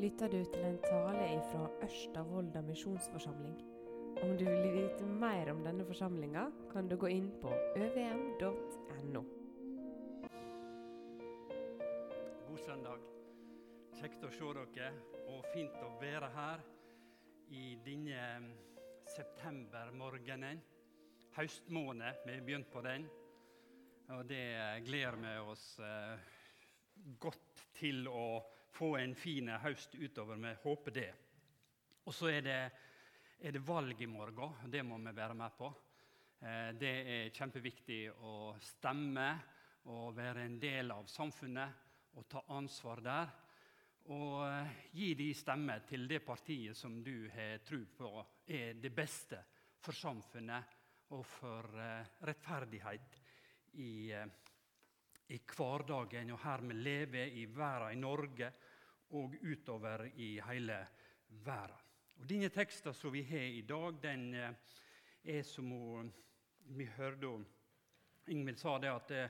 lytter du til en tale fra Ørsta misjonsforsamling. Om du vil vite mer om denne forsamlinga, kan du gå inn på øvm.no. God søndag. Kjekt å se dere, og fint å være her i denne septembermorgenen. Høstmåned, vi har begynt på den. Og det gleder vi oss eh, godt til å få en fin høst utover. Vi håper det. Og så er det, er det valg i morgen. Det må vi være med på. Eh, det er kjempeviktig å stemme og være en del av samfunnet og ta ansvar der. Og eh, gi de stemme til det partiet som du har tro på er det beste for samfunnet og for eh, rettferdighet i, i hverdagen og her vi lever i verden, i Norge og utover i hele verden. Og Denne teksten som vi har i dag, den eh, er som vi hørte Ingvild sa det at det,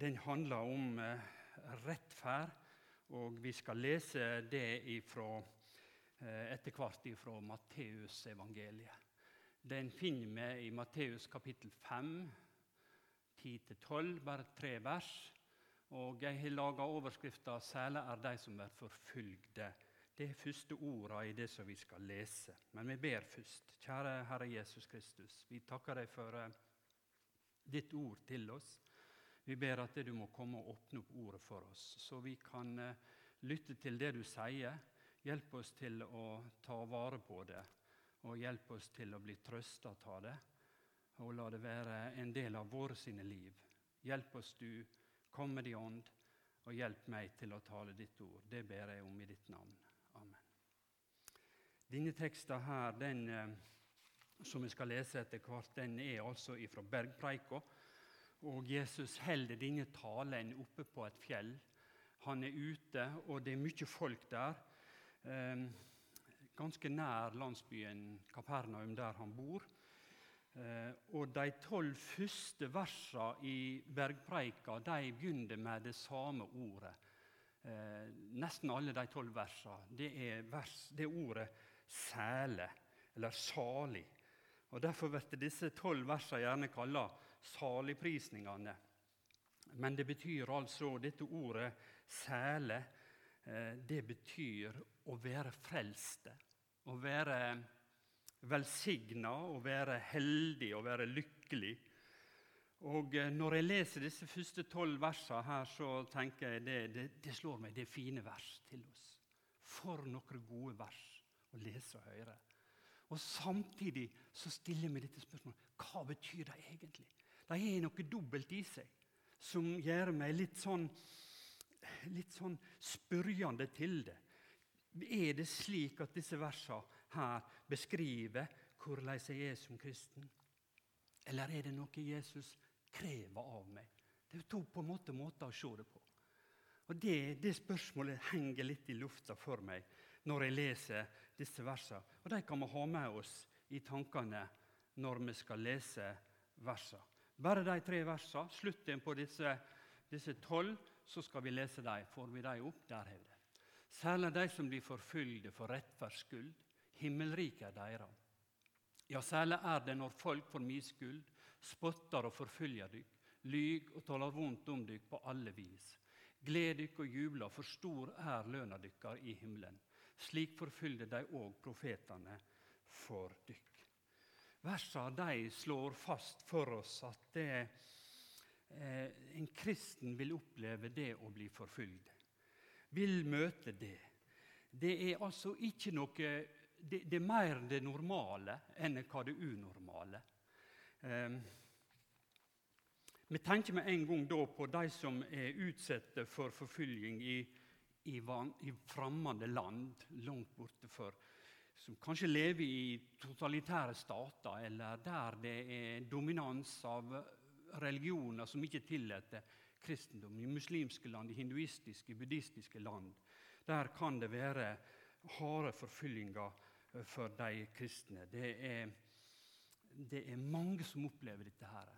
den handler om eh, rettferd. Og vi skal lese det ifra, eh, etter hvert fra Matteusevangeliet. Den finner vi i Matteus kapittel 5, 10-12, bare tre vers. Og jeg har laga overskrifta 'Særlig er de som er forfulgte'. Det er første orda i det som vi skal lese. Men vi ber først. Kjære Herre Jesus Kristus, vi takker deg for uh, ditt ord til oss. Vi ber at du må komme og åpne opp ordet for oss, så vi kan uh, lytte til det du sier. Hjelp oss til å ta vare på det, og hjelp oss til å bli trøsta av det. Og la det være en del av våre sine liv. Hjelp oss, du Kom med din ånd, og hjelp meg til å tale ditt ord. Det ber jeg om i ditt navn. Amen. Denne teksten her, den, eh, som vi skal lese etter hvert, den er altså fra bergpreika. Og Jesus holder denne talen oppe på et fjell. Han er ute, og det er mye folk der. Eh, ganske nær landsbyen Kapernaum, der han bor. Eh, og De tolv første versene i bergpreika de begynner med det samme ordet. Eh, nesten alle de tolv versene. Det er, vers, det er ordet 'sæle', eller 'salig'. Og Derfor blir disse tolv versene gjerne kalt saligprisningene. Men det betyr altså dette ordet 'sæle'. Eh, det betyr å være frelste. Å være velsigna og være heldig og være lykkelig. Og eh, Når jeg leser disse første tolv versene, her, så tenker jeg det, det, det, slår meg. Det er fine vers til oss. For noen gode vers å lese og høre. Og Samtidig så stiller jeg meg dette spørsmålet hva betyr det egentlig? De har noe dobbelt i seg som gjør meg litt sånn, litt sånn spørjende til det. Er det slik at disse versene her beskriver hvordan jeg er som kristen? Eller er det noe Jesus krever av meg? Det er to på en måte måter å se det på. Og det, det, spørsmålet henger litt i lufta for meg når jeg leser disse versene. Og de kan vi ha med oss i tankene når vi skal lese versene. Bare de tre versene. Slutten på disse, disse tolv, så skal vi lese dem. Får vi dem opp? Der har vi det. Særlig de som blir forfulgte for rettferds skyld. Himmelriket er deres. Ja, særlig er det når folk for min skyld spotter og forfølger dykk, lyg og taler vondt om dykk på alle vis. Gled dykk og jubler, for stor er lønna dykkar i himmelen. Slik forfylte de òg profetene for dykk. Versene de slår fast for oss at det, eh, en kristen vil oppleve det å bli forfulgt vil møte det. Det er altså ikke noe det, det, er mer det normale enn hva det unormale. Um, vi tenker med en gang på de som er utsatte for forfølging i, i, i fremmede land, langt borte for Som kanskje lever i totalitære stater, eller der det er dominans av religioner som ikke tillater kristendom, i muslimske land, i hinduistiske, buddhistiske land. Der kan det være harde forfyllinger eh, for de kristne. Det er, det er mange som opplever dette her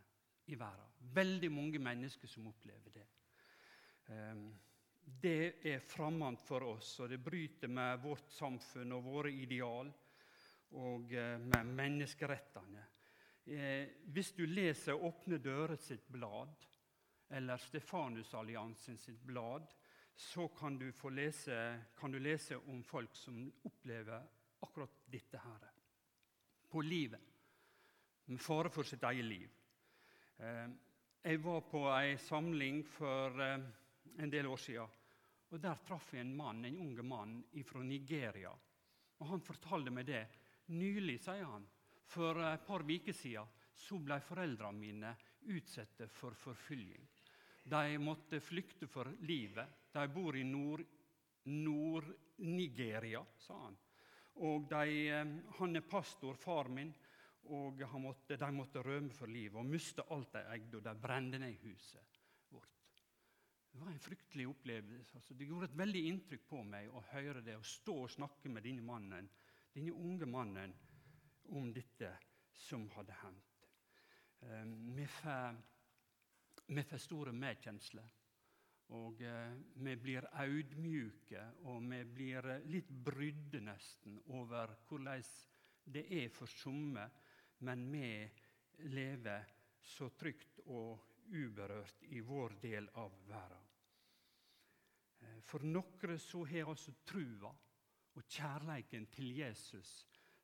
i verden. Veldig mange mennesker som opplever det. Um, det er fremmed for oss, og det bryter med vårt samfunn og våre ideal og eh, med menneskerettene. Eh, hvis du leser Åpne dører sitt blad, eller Stefanusalliansen sitt blad, så kan du, lese, kan du lese om folk som opplever akkurat dette her. På livet. Med fare for sitt eget liv. Eh, jeg var på ei samling for en del år siden. Og Der traff jeg en mann, en ung mann fra Nigeria. Og Han fortalte meg det. Nylig, sier han, for et par uker siden så ble foreldrene mine utsatt for forfølging. De måtte flykte for livet. De bor i Nord-Nigeria, Nord sa han. Og de, eh, Han er pastor, far min, og måtte, de måtte rømme for livet og miste alt de eide, og de brente ned huset. vårt. Det var en fryktelig opplevelse. Altså, det gjorde et veldig inntrykk på meg å høre det, å stå og snakke med denne mannen, denne unge mannen om dette som hadde hendt. Eh, vi får, store medkjensler. Og eh, vi blir audmjuke, og vi blir litt brydde nesten over hvordan det er for somme, men vi lever så trygt og uberørt i vår del av verden. Eh, for noen så har altså trua og kjærleiken til Jesus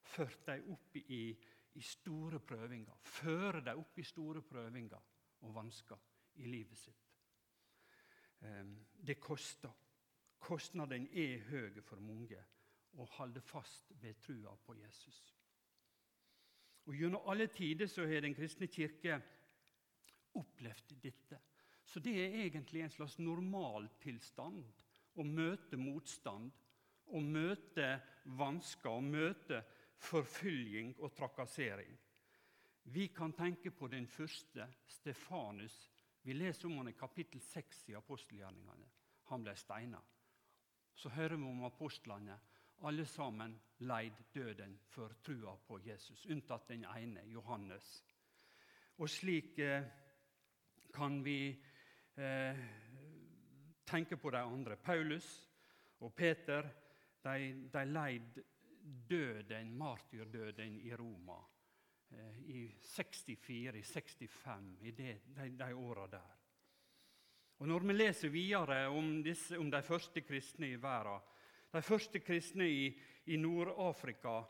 ført dem opp i, i store prøvinger. Fører dem opp i store prøvinger og vansker i livet sitt. Det koster. Kostnaden er høy for mange å holde fast ved trua på Jesus. Og Gjennom alle tider så har Den kristne kirke opplevd dette. Så det er egentlig en slags normaltilstand å møte motstand, å møte vansker, å møte forfølging og trakassering. Vi kan tenke på den første, Stefanus. Vi leser om han i kapittel 6 i apostelgjerningene. Han ble steina. Så hører vi om apostlene. Alle sammen leid døden for trua på Jesus, unntatt den ene, Johannes. Og slik eh, kan vi eh, tenke på de andre. Paulus og Peter de, de leid døden, martyrdøden i Roma eh, i 64-65, i de, de, de åra der. Og Når vi leser videre om, disse, om de første kristne i verden De første kristne i, i Nord-Afrika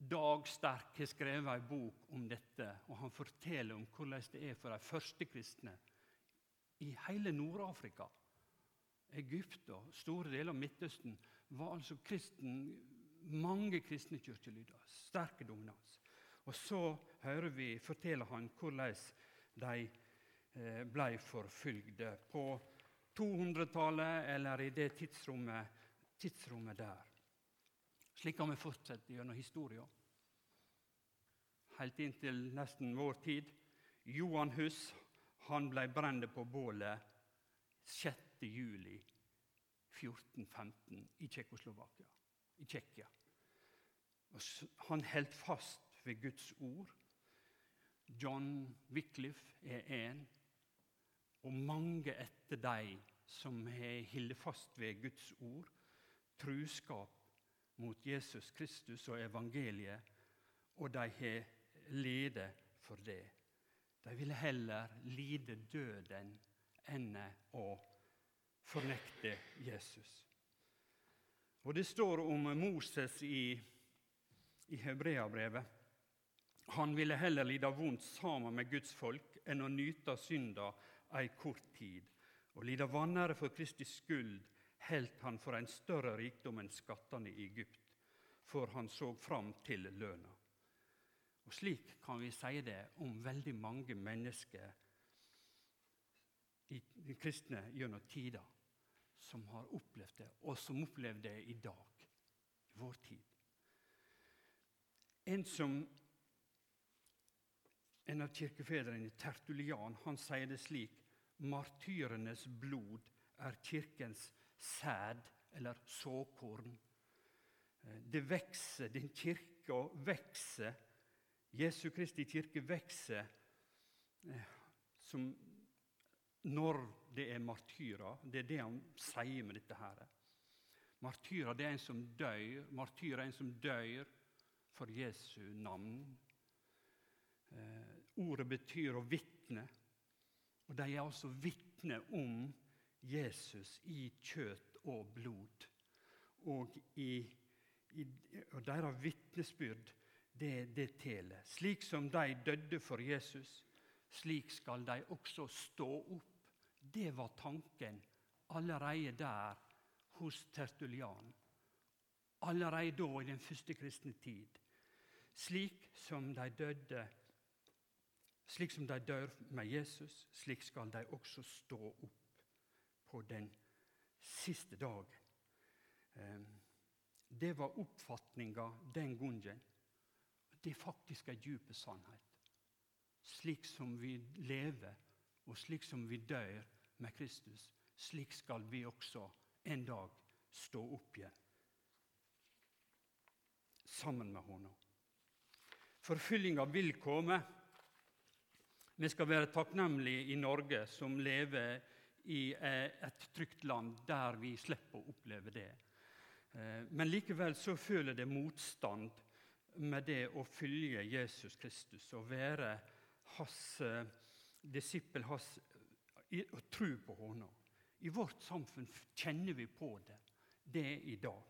Dag Sterk har skrevet en bok om dette, og han forteller om hvordan det er for de første kristne i hele Nord-Afrika. Egypt og store deler av Midtøsten var altså kristen, mange kristne kirkelyder. Sterke dominans. Og så hører vi, forteller han hvordan de eh, ble forfulgte på 200-tallet eller i det tidsrommet, tidsrommet der. Slik kan vi fortsette gjennom historien. Helt inntil nesten vår tid. Johan Hus han ble brent på bålet 6. juli 1415 i Tsjekkoslovakia, i Tsjekkia. Han holdt fast ved Guds ord. John Wycliffe er en, og mange etter dem som har holdt fast ved Guds ord, truskap mot Jesus Kristus og evangeliet, og de har ledet for det. De ville heller lide døden enn å fornekte Jesus. Og Det står om Moses i, i Hebreabrevet. Han ville heller lide vondt sammen med Guds folk enn å nyte synda ei kort tid. Og lide vanære for Kristi skyld helt han for en større rikdom enn skattene i Egypt, for han så fram til lønna. Og Slik kan vi si det om veldig mange mennesker i kristne gjennom tida som har opplevd det, og som opplever det i dag, i vår tid. En som en av kirkefedrene, Tertulian, han sier det slik Martyrenes blod er kirkens sæd eller såkorn. Eh, det vokser, den kirka vokser. Jesu Kristi kirke vokser eh, som når det er martyrer. Det er det han sier med dette. her. Martyrer det er en som dør. Martyrer er en som dør for Jesu navn. Ordet betyr å vitne. Og de er altså vitne om Jesus i kjøtt og blod. Og, i, i, og deres vitnesbyrd, det, det teler. Slik som de døde for Jesus, slik skal de også stå opp. Det var tanken allerede der hos Tertulian. Allerede da, i den første kristne tid. Slik som de døde slik som de dør med Jesus, slik skal de også stå opp på den siste dag. Ehm, det var oppfatninga den gangen. Det er faktisk en djup sannhet. Slik som vi lever, og slik som vi dør med Kristus, slik skal vi også en dag stå opp igjen. Sammen med Honom. Forfyllinga vil komme. Vi skal være takknemlige i Norge som lever i eh, et trygt land der vi slipper å oppleve det. Eh, men likevel så føler det motstand med det å følge Jesus Kristus og være hans eh, disippel, hans, og tro på ham. I vårt samfunn kjenner vi på det, det i dag.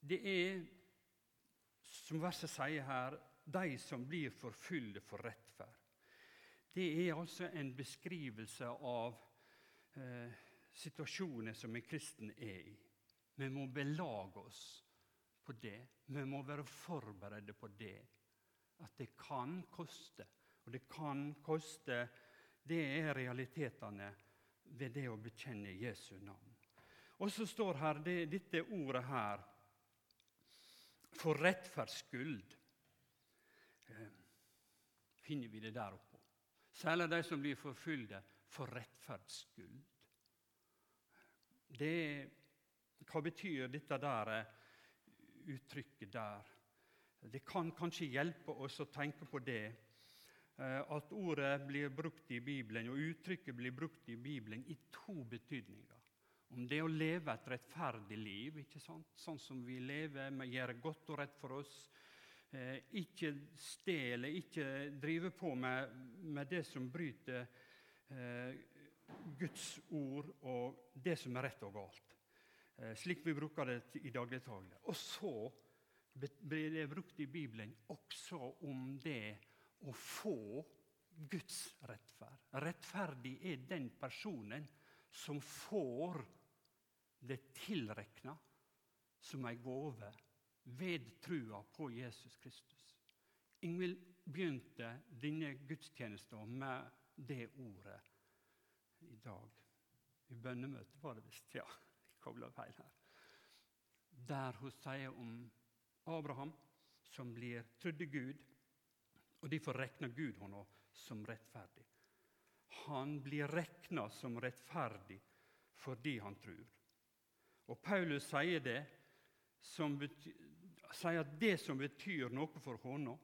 Det er, som verset sier her, de som blir forfulgt for rettferd. Det er altså en beskrivelse av eh, situasjonen som en kristen er i. Vi må belage oss på det. Vi må være forberedt på det. At det kan koste. Og det kan koste Det er realitetene ved det å bekjenne Jesu navn. Og så står her det, dette ordet her for rettferds skyld. Eh, finner vi det der oppe. Særlig de som blir forfulgte for rettferds skyld. Hva betyr dette der eh, uttrykket der? Det kan kanskje hjelpe oss å tenke på det. Eh, at ordet blir brukt i Bibelen, og uttrykket blir brukt i Bibelen i to betydninger. Om det å leve et rettferdig liv, ikke sant? sånn som vi lever, vi gjør godt og rett for oss, ikke stjele, ikke drive på med, med det som bryter eh, Guds ord og det som er rett og galt. Eh, slik vi bruker det i dagligtale. Og så blir det brukt i Bibelen også om det å få Guds rettferd. Rettferdig er den personen som får det tilrekna som ei gave ved trua på Jesus Kristus. Ingvild begynte denne gudstjenesten med det ordet i dag. I bønnemøtet var det visst. Ja, jeg kobla feil her. Der hun sier om Abraham som blir trodde Gud, og derfor regner Gud henne som rettferdig. Han blir regna som rettferdig fordi han tror. Og Paulus sier det som sier at det som betyr noe for henne,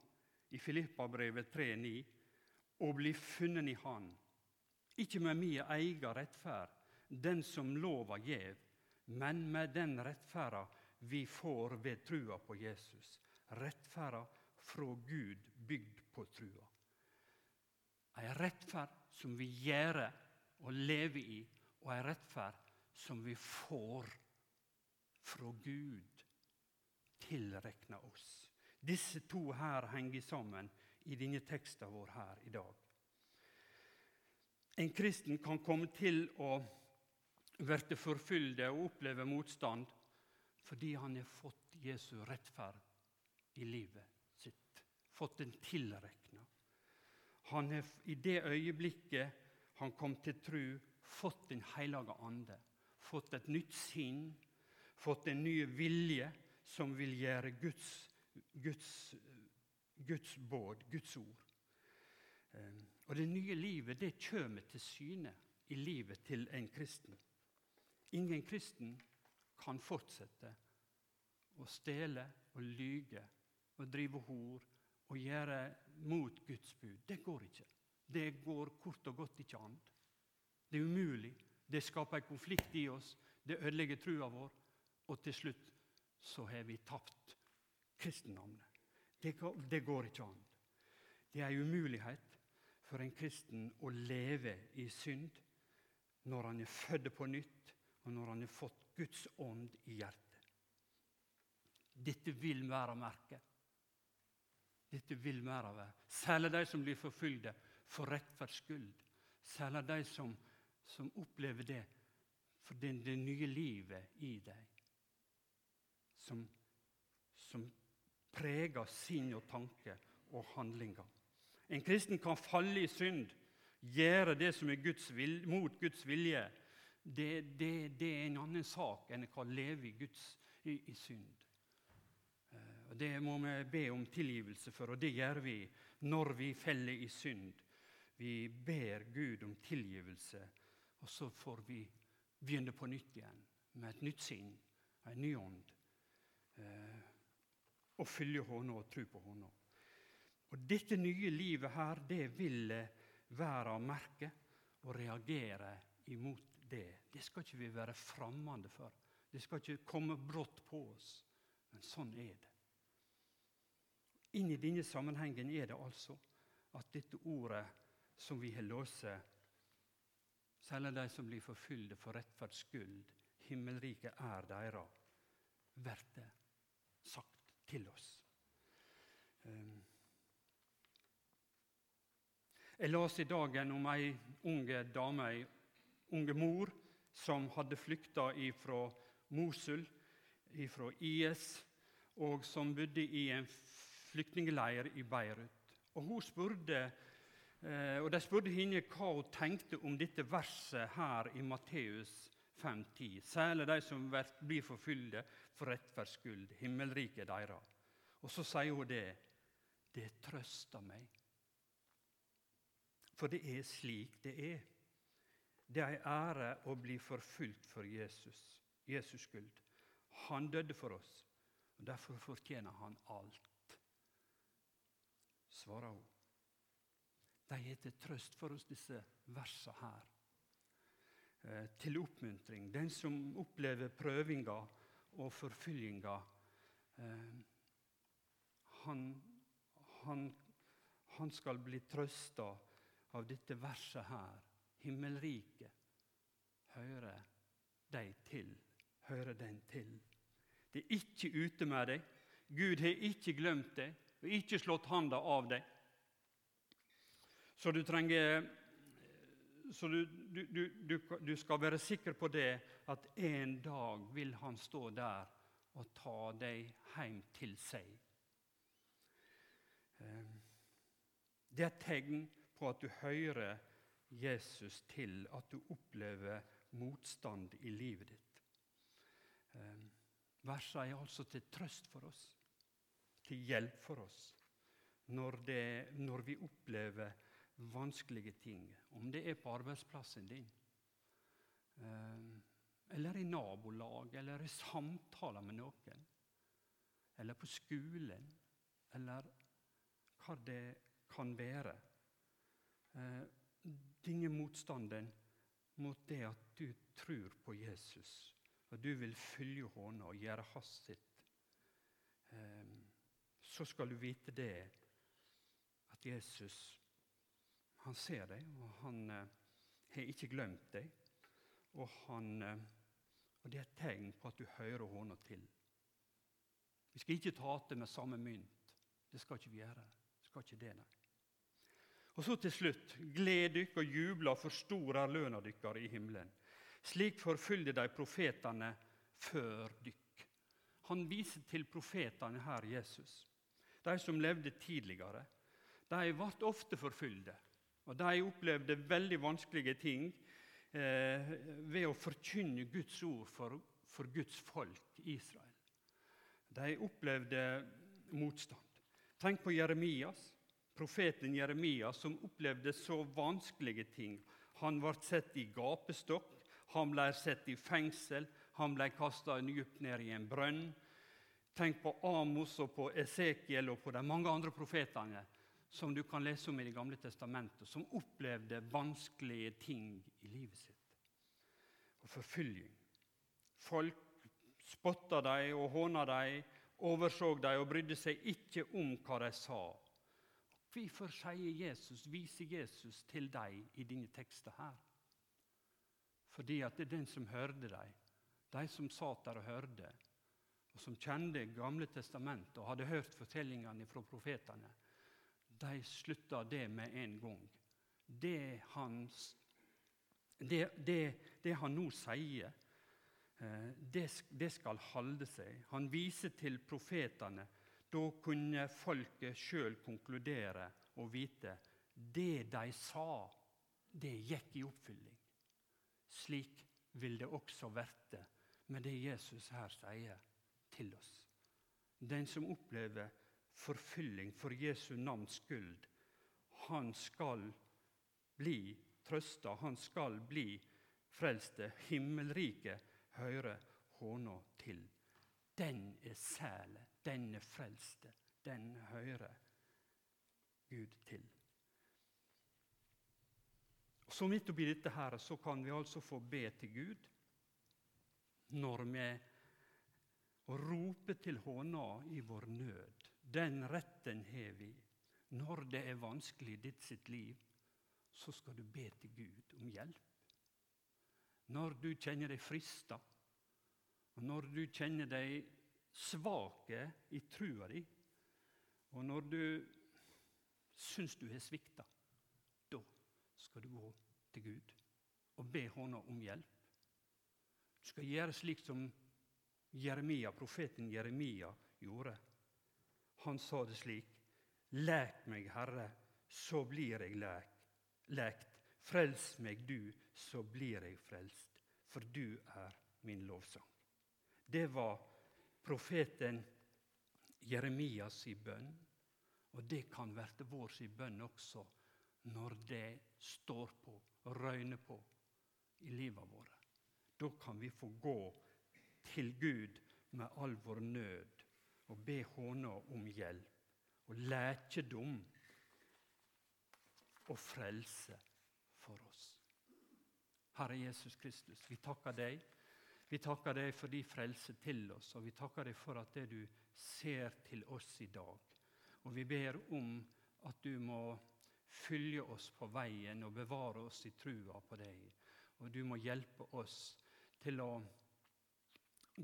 i Filippabrevet 3,9, å bli funnet i Han, ikke med min egen rettferd, den som lova gjev, men med den rettferda vi får ved trua på Jesus. Rettferda fra Gud bygd på trua. Ei rettferd som vi gjør og lever i, og ei rettferd som vi får fra Gud tilrekna oss. Disse to her henger sammen i denne teksten vår her i dag. En kristen kan komme til å bli forfylde og oppleve motstand fordi han har fått Jesu rettferd i livet sitt. Fått den tilrekna. Han har i det øyeblikket han kom til tru, fått Den hellige ande. Fått et nytt sinn, fått en ny vilje som vil gjøre Guds, Guds, Guds båd, Guds ord. Eh, og det nye livet det kommer til syne i livet til en kristen. Ingen kristen kan fortsette å stjele og lyge og drive hor og gjøre mot Guds bud. Det går ikke. Det går kort og godt ikke an. Det er umulig. Det skaper en konflikt i oss. Det ødelegger trua vår. Og til slutt så har vi tapt kristendommen. Det, det går ikke an. Det er en umulighet for en kristen å leve i synd når han er født på nytt, og når han har fått Guds ånd i hjertet. Dette vil være merket. Dette vil være av Særlig de som blir forfulgte for rettferds skyld. Særlig de som, som opplever det for det, det nye livet i deg. Som, som preger sinn og tanke og handlinger. En kristen kan falle i synd, gjøre det som er Guds vil, mot Guds vilje. Det, det, det, er en annen sak enn å leve i, Guds, i, i synd. Og Det må vi be om tilgivelse for, og det gjør vi når vi feller i synd. Vi ber Gud om tilgivelse, og så får vi begynne på nytt igjen med et nytt sinn, en ny ånd. Eh, og følge Hånda og tro på Hånda. Og Dette nye livet her, det vil være å merke og reagere imot det. Det skal ikke vi være fremmede for. Det skal ikke komme brått på oss. Men sånn er det. Inn i denne sammenhengen er det altså at dette ordet som vi har låst, særlig de som blir forfulgte for rettferds skyld, himmelriket er deres, blir sagt til oss. Um. Jeg leste i dagen om ei unge dame, ei unge mor, som hadde flykta fra Mosul, fra IS, og som bodde i en flyktningleir i Beirut. Og hun spurte, eh, og De spurte henne hva hun tenkte om dette verset her i Matteus 5,10. Særlig de som blir forfulgte for rettferds skyld. Himmelriket deres. Og så sier hun det. Det trøster meg. For det er slik det er. Det er ei ære å bli forfulgt for Jesus, Jesus skyld. Han døde for oss, og derfor fortjener han alt svarer hun. De er til trøst for oss, disse versene her. Eh, til oppmuntring. Den som opplever prøvinger og forfyllinger, eh, han, han, han skal bli trøsta av dette verset her. Himmelriket hører deg til, hører den til. Det er ikke ute med deg. Gud har ikke glemt deg og ikke slått handa av deg. Så du trenger så du, du, du, du, skal være sikker på det at en dag vil han stå der og ta deg hjem til seg. Ehm, det er et tegn på at du hører Jesus til, at du opplever motstand i livet ditt. Ehm, Versene er altså til trøst for oss til hjelp for oss når, det, når vi opplever vanskelige ting. Om det er på arbeidsplassen din, eh, eller i nabolag, eller i samtaler med noen, eller på skolen, eller hva det kan være. Eh, denne motstanden mot det at du tror på Jesus, og du vil følge hånda og gjøre hans sitt. Eh, så skal du vite det at Jesus han ser deg, og han eh, har ikke glemt deg. Og, han, eh, og det er et tegn på at du hører hånda til. Vi skal ikke ta til med samme mynt. Det skal ikke vi gjøre. Vi skal ikke det, nei. Og så til slutt. Gled dykk og jubla, for stor er dykkar i himmelen. Slik forfylgde de profetene før dykk. Han viser til profetene her, Jesus de som levde tidligere, de ble ofte forfulgte. Og de opplevde veldig vanskelige ting eh, ved å forkynne Guds ord for, for Guds folk Israel. De opplevde motstand. Tenk på Jeremias, profeten Jeremias, som opplevde så vanskelige ting. Han ble sett i gapestokk, han ble sett i fengsel, han ble kasta dypt ned i en brønn. Tenk på Amos og på Esekiel og på de mange andre profetene som du kan lese om i Det gamle testamentet, som opplevde vanskelige ting i livet sitt. Og forfølging. Folk spotta dem og håna dem, overså dem og brydde seg ikke om hva de sa. Hvorfor sier Jesus, viser Jesus til dem i dine tekster her? Fordi at det er den som hørte dem, de som satt der og hørte, og som kjente Gamle testamentet og hadde hørt fortellingene fra profetene, de slutta det med en gang. Det han, det, det, det han nå sier, eh, det, skal holde seg. Han viser til profetene. Da kunne folket sjøl konkludere og vite det de sa, det gikk i oppfylling. Slik vil det også verte med det Jesus her sier til oss. Den som opplever forfylling for Jesu navns skyld. Han skal bli trøsta, han skal bli frelste. Himmelriket hører håna til. Den er sæle, den er frelste, den hører Gud til. Så midt oppi dette her, så kan vi altså få be til Gud når vi roper til håna i vår nød. Den retten har vi. Når det er vanskelig i ditt sitt liv, så skal du be til Gud om hjelp. Når du kjenner deg frista, og når du kjenner deg svake i trua di, og når du syns du har svikta, da skal du gå til Gud og be Hånda om hjelp. Du skal gjøre slik som Jeremia, profeten Jeremia gjorde. Han sa det slik.: Lek meg, Herre, så blir jeg lek, lekt. Frels meg, du, så blir jeg frelst. For du er min lovsang. Det var profeten Jeremias i bønn. Og det kan verte vår si bønn også når det står på og røyner på i livet våre. Da kan vi få gå til Gud med all vår nød og be henne om hjelp og lækedom og frelse for oss. Herre Jesus Kristus, vi takker deg. Vi takker deg for din frelse til oss, og vi takker deg for at det du ser til oss i dag. Og vi ber om at du må følge oss på veien og bevare oss i trua på deg. Og du må hjelpe oss til å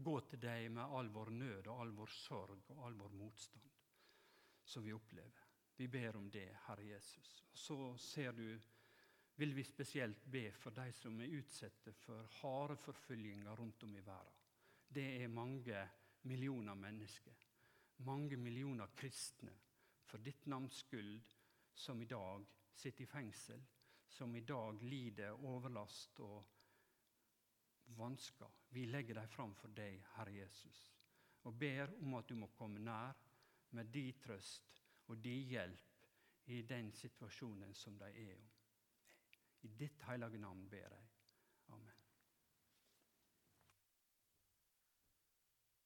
gå til deg med all vår nød og all vår sorg og all vår motstand som vi opplever. Vi ber om det, Herre Jesus. Og så ser du, vil vi spesielt be for de som er utsatte for harde forfølginger rundt om i verden. Det er mange millioner mennesker, mange millioner kristne, for ditt navns skyld, som i dag sitter i fengsel, som i dag lider overlast og vansker. Vi legger dem fram for deg, Herre Jesus, og ber om at du må komme nær med din trøst og din hjelp i den situasjonen som de er om. I ditt hellige navn ber jeg.